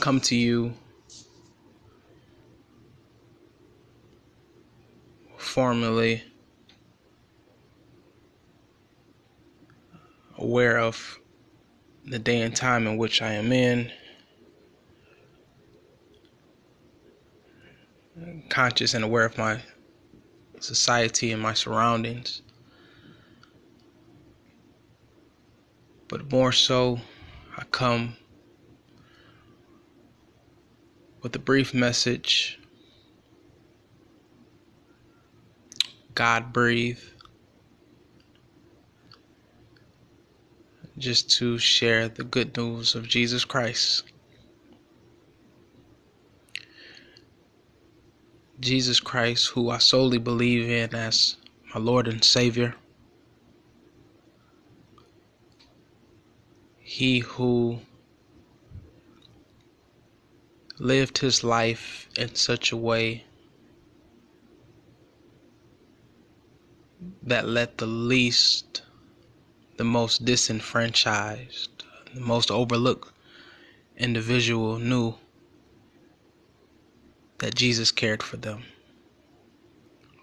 Come to you formally aware of the day and time in which I am in, conscious and aware of my society and my surroundings. But more so, I come with a brief message God breathe. Just to share the good news of Jesus Christ. Jesus Christ, who I solely believe in as my Lord and Savior. He who lived his life in such a way that let the least, the most disenfranchised, the most overlooked individual knew that Jesus cared for them.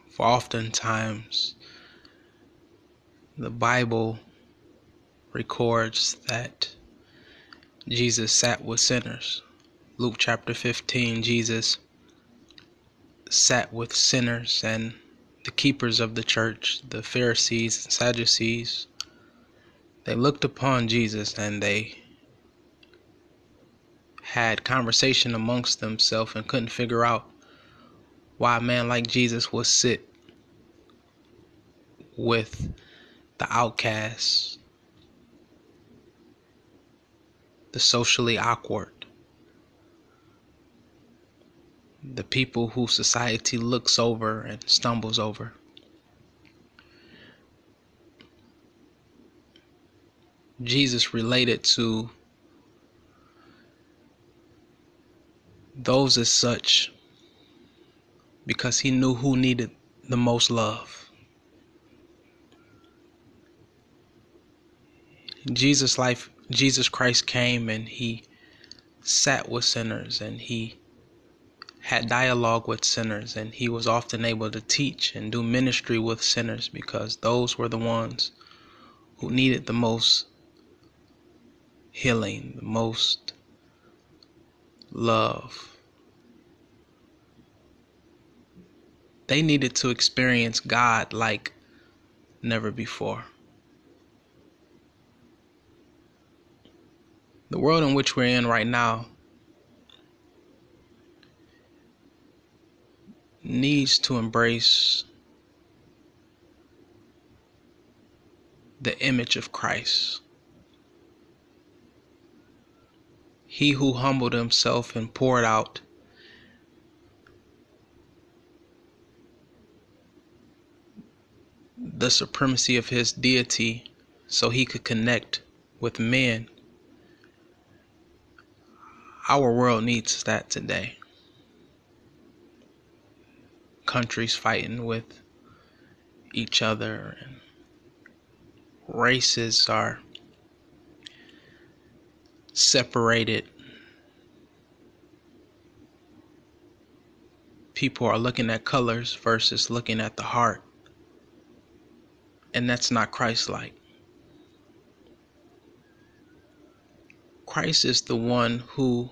For oftentimes, the Bible records that Jesus sat with sinners. Luke chapter 15, Jesus sat with sinners and the keepers of the church, the Pharisees and Sadducees. They looked upon Jesus and they had conversation amongst themselves and couldn't figure out why a man like Jesus would sit with the outcasts, the socially awkward, the people who society looks over and stumbles over. Jesus related to those as such because he knew who needed the most love. Jesus life Jesus Christ came and he sat with sinners and he had dialogue with sinners and he was often able to teach and do ministry with sinners because those were the ones who needed the most healing, the most love. They needed to experience God like never before. The world in which we're in right now needs to embrace the image of Christ. He who humbled himself and poured out the supremacy of his deity so he could connect with men. Our world needs that today countries fighting with each other and races are separated. People are looking at colors versus looking at the heart. And that's not christ-like. Christ is the one who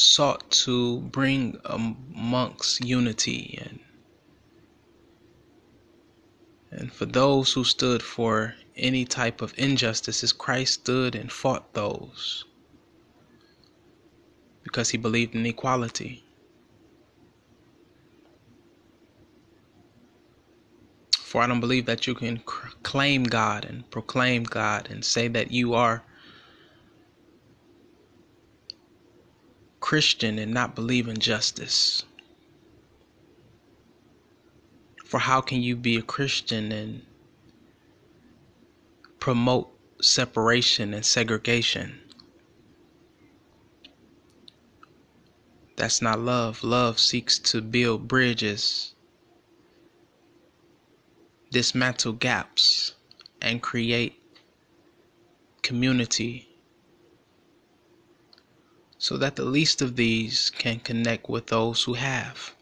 sought to bring amongst unity and and for those who stood for any type of injustices, Christ stood and fought those because he believed in equality. For I don't believe that you can claim God and proclaim God and say that you are Christian and not believe in justice? For how can you be a Christian and promote separation and segregation? That's not love. Love seeks to build bridges, dismantle gaps, and create community so that the least of these can connect with those who have.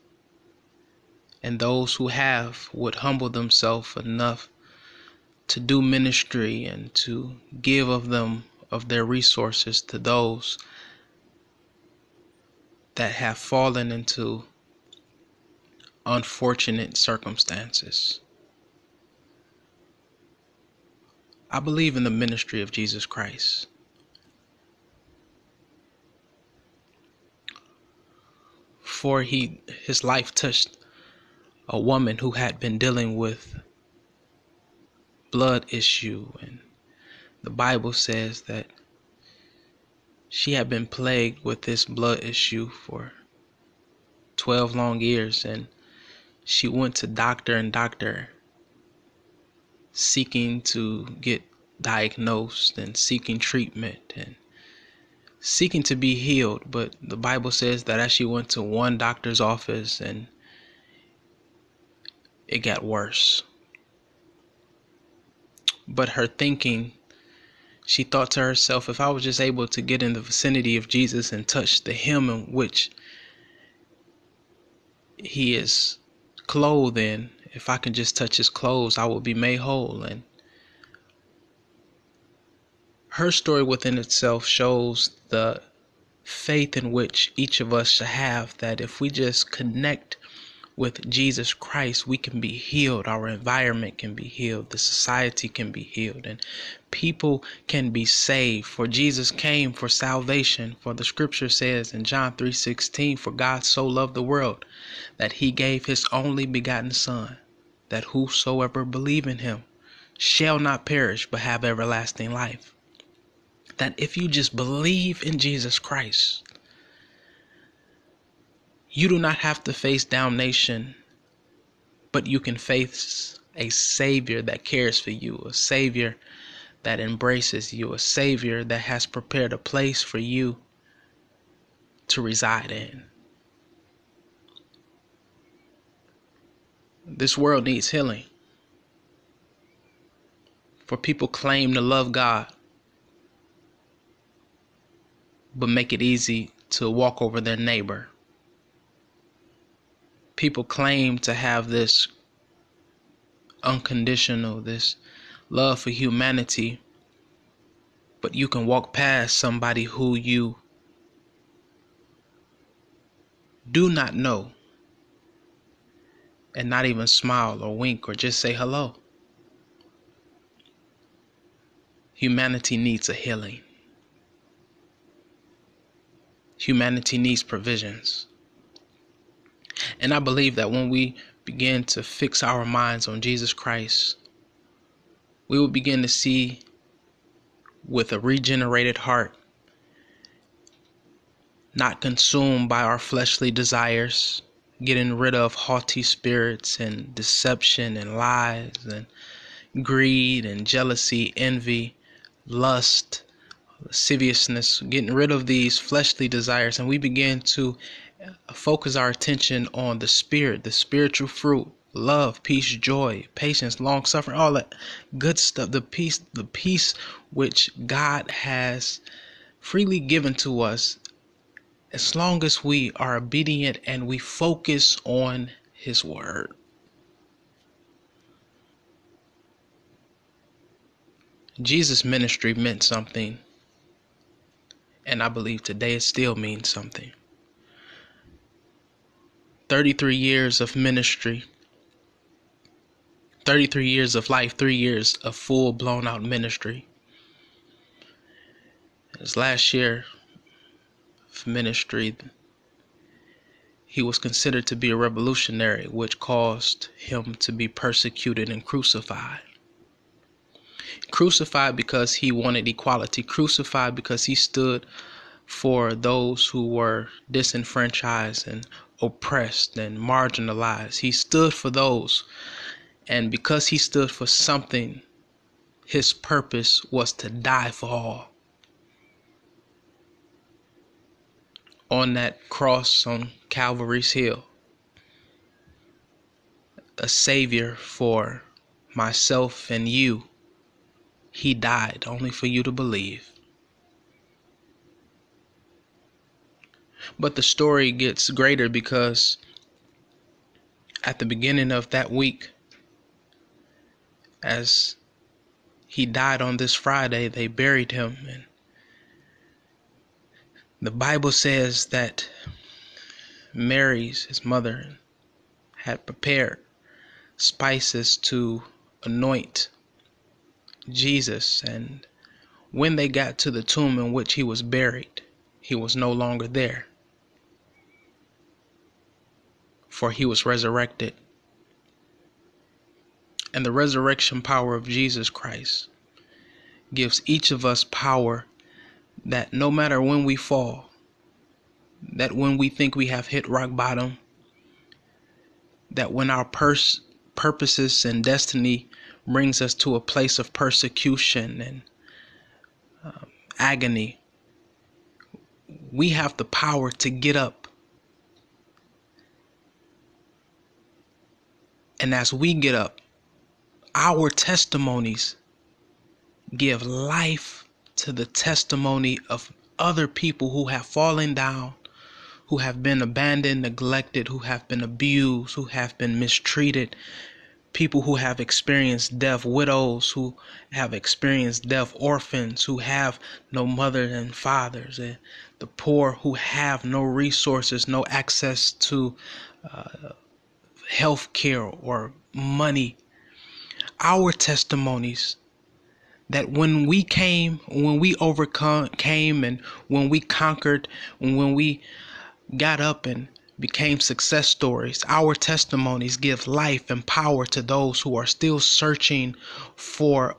And those who have would humble themselves enough to do ministry and to give of them of their resources to those that have fallen into unfortunate circumstances. I believe in the ministry of Jesus Christ. For he his life touched a woman who had been dealing with blood issue. And the Bible says that she had been plagued with this blood issue for 12 long years. And she went to doctor and doctor seeking to get diagnosed and seeking treatment. And seeking to be healed but the bible says that as she went to one doctor's office and it got worse but her thinking she thought to herself, if I was just able to get in the vicinity of Jesus and touch the hem in which he is clothed in, if I can just touch his clothes, I will be made whole. And her story within itself shows the faith in which each of us should have that if we just connect with Jesus Christ, we can be healed. Our environment can be healed. The society can be healed. And people can be saved. For Jesus came for salvation. For the scripture says in John 3:16, For God so loved the world that he gave his only begotten Son, that whosoever believe in him shall not perish but have everlasting life. That if you just believe in Jesus Christ, you do not have to face damnation, but you can face a Savior that cares for you, a Savior that embraces you, a Savior that has prepared a place for you to reside in. This world needs healing. For people claim to love God, but make it easy to walk over their neighbor people claim to have this unconditional, this love for humanity, but you can walk past somebody who you do not know and not even smile or wink or just say hello. Humanity needs a healing. Humanity needs provisions. And I believe that when we begin to fix our minds on Jesus Christ, we will begin to see with a regenerated heart, not consumed by our fleshly desires, getting rid of haughty spirits and deception and lies and greed and jealousy, envy, lust, lasciviousness, getting rid of these fleshly desires, and we begin to focus our attention on the spirit, the spiritual fruit, love, peace, joy, patience, long suffering, all that good stuff, the peace, the peace which God has freely given to us as long as we are obedient and we focus on his word. Jesus' ministry meant something, and I believe today it still means something. 33 years of ministry, 33 years of life, three years of full blown out ministry. His last year of ministry, he was considered to be a revolutionary, which caused him to be persecuted and crucified. Crucified because he wanted equality, crucified because he stood for those who were disenfranchised and oppressed and marginalized. He stood for those. And because he stood for something, his purpose was to die for all. On that cross on Calvary's Hill, a Savior for myself and you, He died only for you to believe. But the story gets greater because at the beginning of that week, as he died on this Friday, they buried him. And the Bible says that Mary's, his mother, had prepared spices to anoint Jesus. And when they got to the tomb in which he was buried, he was no longer there. For he was resurrected. And the resurrection power of Jesus Christ gives each of us power that no matter when we fall, that when we think we have hit rock bottom, that when our pers- purposes and destiny brings us to a place of persecution and um, agony, we have the power to get up. And as we get up, our testimonies give life to the testimony of other people who have fallen down, who have been abandoned, neglected, who have been abused, who have been mistreated, people who have experienced death, widows who have experienced death, orphans who have no mother and fathers, and the poor who have no resources, no access to uh, health care or money. Our testimonies that when we came, when we overcome came and when we conquered, when we got up and became success stories, our testimonies give life and power to those who are still searching for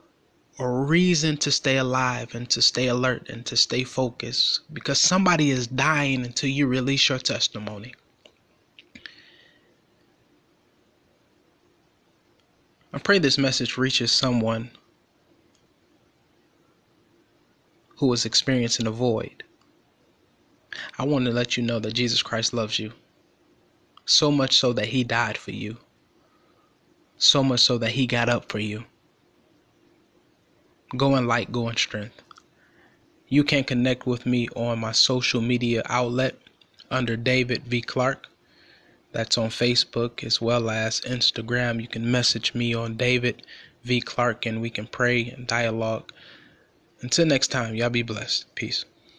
a reason to stay alive and to stay alert and to stay focused because somebody is dying until you release your testimony. I pray this message reaches someone who is experiencing a void. I want to let you know that Jesus Christ loves you. So much so that he died for you. So much so that he got up for you. Go in light, go in strength. You can connect with me on my social media outlet under David V. Clark. That's on Facebook as well as Instagram. You can message me on David V. Clark and we can pray and dialogue. Until next time, y'all be blessed. Peace.